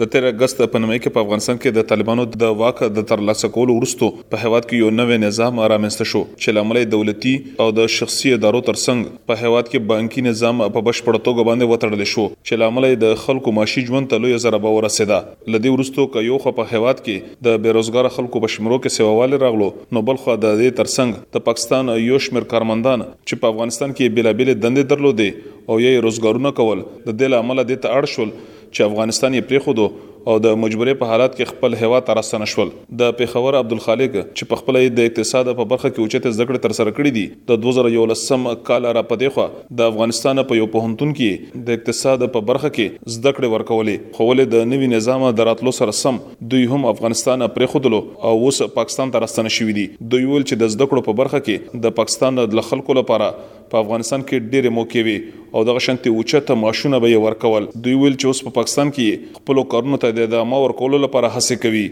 د تیر اګست په نیمایي کې په افغانستان کې د طالبانو د واک د ترلاسه کولو وروسته په هیواد کې یو نوی نظام رامنځته شو چې لامل یې دولتي او د شخصي ادارو ترڅنګ په هیواد کې بانکي نظام په بشپړه توګه باندې وتړل شو چې لامل یې د خلکو معاشي ژوند ته لویه ضربه ورسېده له دې وروسته که یو خوا په هیواد کې د بې روزګاره خلکو په شمېرو کې سیواوالی راغلو نو بل خوا د دې ترڅنګ د پاکستان یو شمېر کارمندان چې په افغانستان کې یې بېلابېلې دندې درلودې او یا یې روزګارونه کول د دې له امله دې ته اړ شول چې افغانستان یې پرېښودو او د مجبورۍ په حالت کې خپل هېواد ته راستانه شول. د پېښور عبدالخالق چې په خپله یې د اقتصاد په برخه کې اوچتې زده کړې تر سره کړې دي، د دوه زره یولسم کال را په دېخوا د افغانستان په یو پوهنتون کې یې د اقتصاد په برخه کې زده کړې ورکولې، خو ولې د نوي نظام د راتلو سره سم دوی هم افغانستان پرېښودلو او اوس پاکستان ته راستانه شوي دي. دوی وویل چې د زده کړو په برخه کې د پاکستان د خلکو لپاره په افغانستان کې ډېرې موکې وې او دغه شانتې اوچت معاشونه به یې ورکول. دوی ویل چې اوس په پاکستان کې یې خپلو کارونو ته د ادامه ورکولو لپاره هڅې کوي.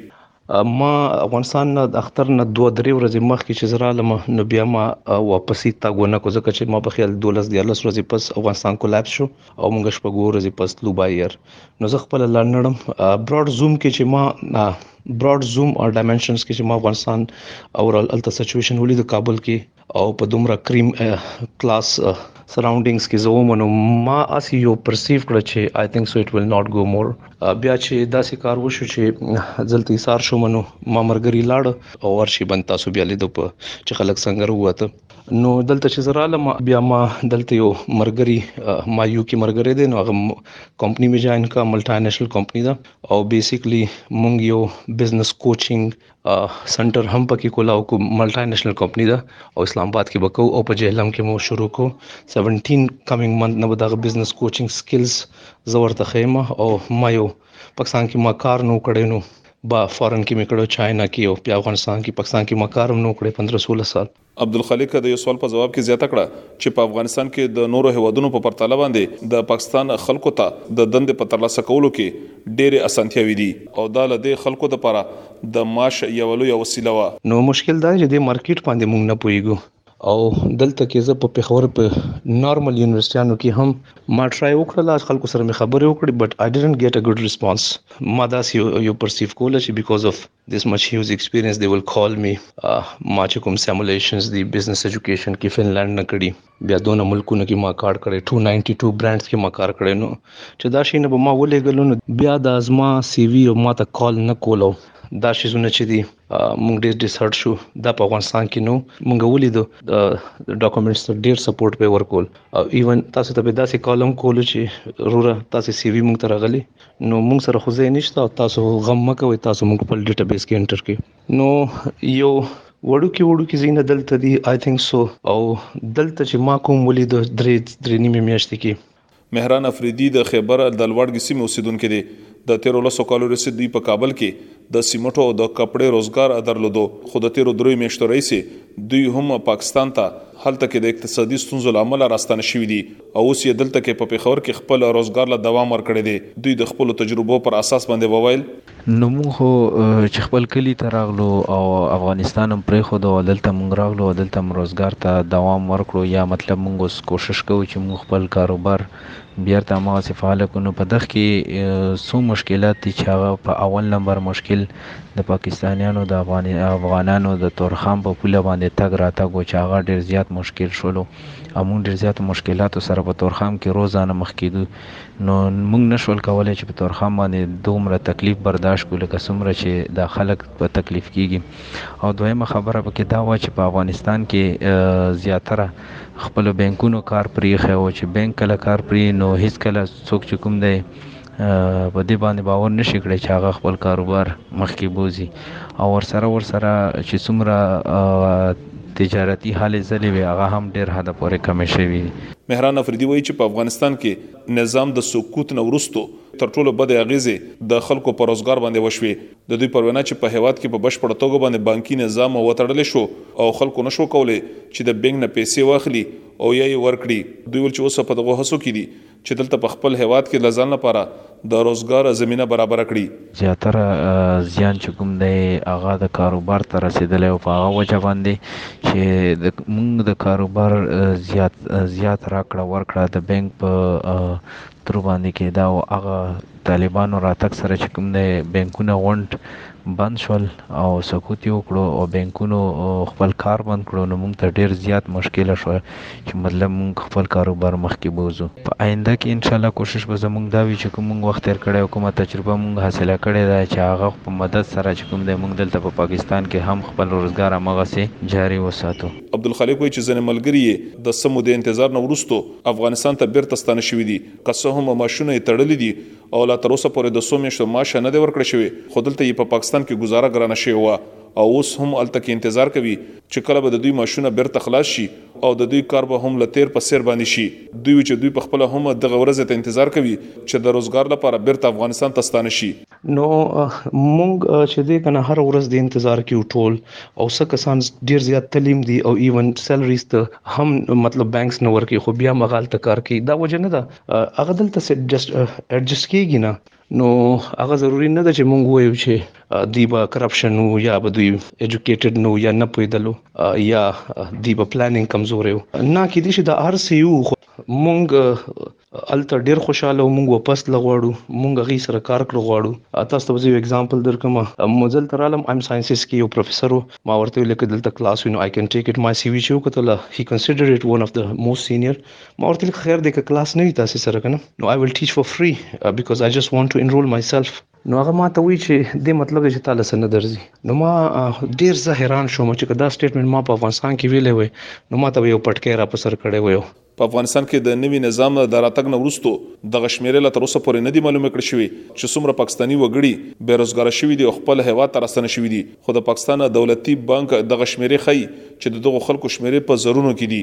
ما افغانستان نه د اختر نه دوه درې ورځې مخکې چې زه رالم نو بیا ما واپسي تګ ونه کړو ځکه چې ما په خیال دولس دیارلس ورځې پس افغانستان کولاپس شو او موږ شپږو ورځې پس تلو بای ایر نو زه خپل لاړ نړم براډ زوم کې چې ما براډ زوم او ډایمنشنز کې چې ما افغانستان او الته سچويشن ولید کابل کې او په دومره کریم کلاس سراوندینګز کې زه ومنو ما اسی یو پرسیو کړ چې آی تھنک سو اټ ویل ناٹ ګو مور بیا چې داسې کار وشو چې ځلتی سار شو منو ما مرګری لاړ او ورشي بند تاسو بیا لیدو په چې خلک څنګه وروته نو دلته چې زراله ما بیا ما دلته یو مرګري ما یو کې مرګري دی نو هغه کمپنی می جوائن کا ملټا نېشنل کمپنی دا او بیسیکلی مونږ یو بزنس کوچینګ سنټر هم پکې کولاو کو ملټای نېشنل کمپنی ده او اسلام آباد کې بکو او په جهلم کې مو شروع کو 17 کمینګ منت نه دغه بزنس کوچینګ سکلز زور ته خیم او ما یو پاکستان کې ما کار نو کړی نو با فارن کې میکړو چاینا کې او په افغانستان کې پاکستان کې ما کارم نو کړی 15 16 سال عبدالخالق د یو سوال په ځواب کې زیاته کړه چې په افغانستان کې د نورو هېوادونو په پرتله باندې د پاکستان خلکو ته د دندې په ترلاسه کولو کې ډېرې اسانتیاوې دي او دا له دې خلکو لپاره د معاش یوه لویه وسیله وه. نو مشکل دا دی چې دې مارکیټ باندې موږ نه پوهېږو او دلته کې زه په پېښور په نارمل یونیورسټیانو کې هم ما ټرای وکړله خلکو سره مې خبرې وکړې بټ آی ډېډنټ ګېټ ا ګوډ ریسپانس ما داسې یو پرسیف کوله چې بیکوز اف This much huge experience they will call me ما چې کوم سیمولیشنز دی بزنس ایجوکیشن کې فنلند نه کړی بیا دونه ملکونه کې ما کار کړی 292 برانډز کې ما کار کړی نو چې دا شي نه به ما ولېګل نو بیا د ازما سی وی او ما ته کال نه کولو دا شي زونه چې دی مونږ ډیر ډیسرټ شو دا په افغانستان کې نو مونږ ولیدو ډاکومېنټس ته ډیر سپورټ به ورکول او ایون تاسو ته به داسې کالم کول چې روره تاسو سی وی مونږ ته راغلی نو موږ سره خو ځای نشته او تاسو غم مه کوئ تاسو موږ خپل ډیټابیس کې انټر کړئ نو یو وړوکی وړوکی زینه دلته دی آی تھنک سو او دلته چې ما کوم ولید درې درې نیمه میاشتې کې مهران افریدي د خیبر دلواړګي سیمې اوسیدونکي دي د تیرو لسو کالو رسې دوی په کابل کې د سیمټو او د کپړې روزګار درلودو خو د تیرو درې میاشتو رئیسې دوی هم پاکستان ته هلته کې د اقتصادي ستونزو لامل راستانه شوي دي او اوس یې دلته کې په پېښور کې خپل روزګار له دوام ورکړی دی. دوی د خپلو تجربو پر اساس باندې وویل. نو موږ خو چې خپل کلي ته راغلو او افغانستان هم پرېښود او دلته موږ راغلو او دلته هم روزګار ته دوام ورکړو یا مطلب موږ اوس کوشش کوو چې موږ خپل کاروبار بیرته هماغسې فعاله کړو نو په دغه کې څو مشکلات دي چې هغه په اول نمبر مشکل د پاکستانیانو د افغانانو د تورخم په پوله باندې تګ راتګ و چې هغه ډېر زیات مشکل شولو. او موږ ډېر زیاتو مشکلاتو سره په تورخام کې روزانه مخ کېدو نو موږ نشول کولای چې په تورخام باندې دومره تکلیف برداشت کړو لکه څومره چې دا خلک په تکلیف کېږي او دویمه خبره پکې دا وه چې په افغانستان کې زیاتره خپلو بینکونو کار پرېښی و چې بینک کله کار پرېږدي نو هېڅکله څوک چې کوم دی په دې باندې باور نه شي کړی چې هغه خپل کاروبار مخکې بوځي او ورسره ورسره چې څومره تجارتي هلې ځلې وي هغه هم ډېر حده پورې کمې شوي دي. مهران افریدي وایي چې په افغانستان کې نظام د سقوط نه وروسته تر ټولو بدې اغېزې د خلکو پر روزګار باندې وشوې. د دوی پر وینا چې په هېواد کې په بشپړه توګه باندې بانکي نظام وتړل شو او خلکو نه شو کولای چې د بېنک نه پیسې واخلي او یا یې ورکړي. دوی وویل چې اوس په دغو هڅو کې دي چې دلته په خپل هېواد کې د ځان لپاره د روزګار زمینه برابره کړي. زیاتره زیان چې کوم دی هغه د کاروبار ته رسېدلی او په هغه وجه باندې چې د موږ د کاروبار زیات زیات راکړه ورکړه د بانک په ترو باندې کېده او هغه طالبانو راتګ سره چې کوم دی بانکونه غونډ بند شول او سکوت یې وکړو او بانکونو خپل کار بند کړو نو موږ ته ډیر زیات مشکل شو چې مطلب موږ خپل کاروبار مخکې بوزو په آینده کې ان شاء الله کوشش به زموږ دا وي چې کوم موږ وخت تیر کړی او کومه تجربه موږ حاصله کړې ده چې هغه په مدد سره چې کوم دی موږ دلته په پاکستان کې هم خپل روزګار همغسې جاري وساتو. عبدالخالق وایي چې ځینې ملګري یې د څه مودې انتظار نه وروسته افغانستان ته بیرته ستانه شوي دي که څه هم معاشونه یې تړلي دي او لا تر اوسه پورې د څو میاشتو معاش نه دی ورکړل شوی، خو دلته یې په پاکستان کې ګوزاره ګرانه شوې وه او اوس هم هلته کې انتظار کوي چې کله به د دوی معاشونه بیرته خلاص شي او د دوی کار به هم له تیر په څیر باندې شي. دوی وي چې دوی په خپله هم دغه ورځې ته انتظار کوي چې د روزګار لپاره بیرته افغانستان ته ستانه شي. نو مونږ چې دې کنه هر ورځ د انتظار کې ټول او څه کسان ډیر زیات تعلیم دي او ایون سیلریز ته هم مطلب بانکس نه ورکی خو بیا مغال ته کار کوي دا وجه نه ده هغه دلته جست اډجست کیږي نه نو هغه ضروری نه ده چې مونږ وایو چې دی به کرپشن نو یا به دوی ایجوکیټډ نو یا نه پویدلو یا دی به پلانینګ کمزوري نه کې دي چې د ار سی یو مونږ الته ډیر خوشاله او مونږ واپس لغواړو مونږ غي سره کار کړو غواړو تاسو ته یو اگزامپل درکم مزل ترالم ایم ساينسز کې یو پروفیسور ما ورته ویل کې دلته کلاس وینو آی کین ټیک اټ ما سی وی چې وکتل هی کنسیډر اټ ون اف د موست سینیئر ما ورته خیر دې ک کلاس نه وی تاسو سره کنه نو آی ویل ټیچ فار فری بیکاز آی جسټ وانټ ټو انرول مای سیلف نو هغه ما ته وی چې د مطلب چې تعالی سره نه درځي نو ما ډیر زه حیران شوم چې دا سټیټمنټ ما په افغانستان کې ویلې وې نو ما ته یو پټکی را په سر کړی ویو په افغانستان کې د نوي نظام د راتګ نه وروسته دغه شمیرې لا تر اوسه پورې نه دي معلومې کړې شوې چې څومره پاکستاني وګړي بې روزګاره شوي دي او خپل هیواد ته راستانه شوي دي خو د پاکستان دولتي بانک دغه شمیرې ښيي چې د دغو خلکو شمیرې په زرونو کې دي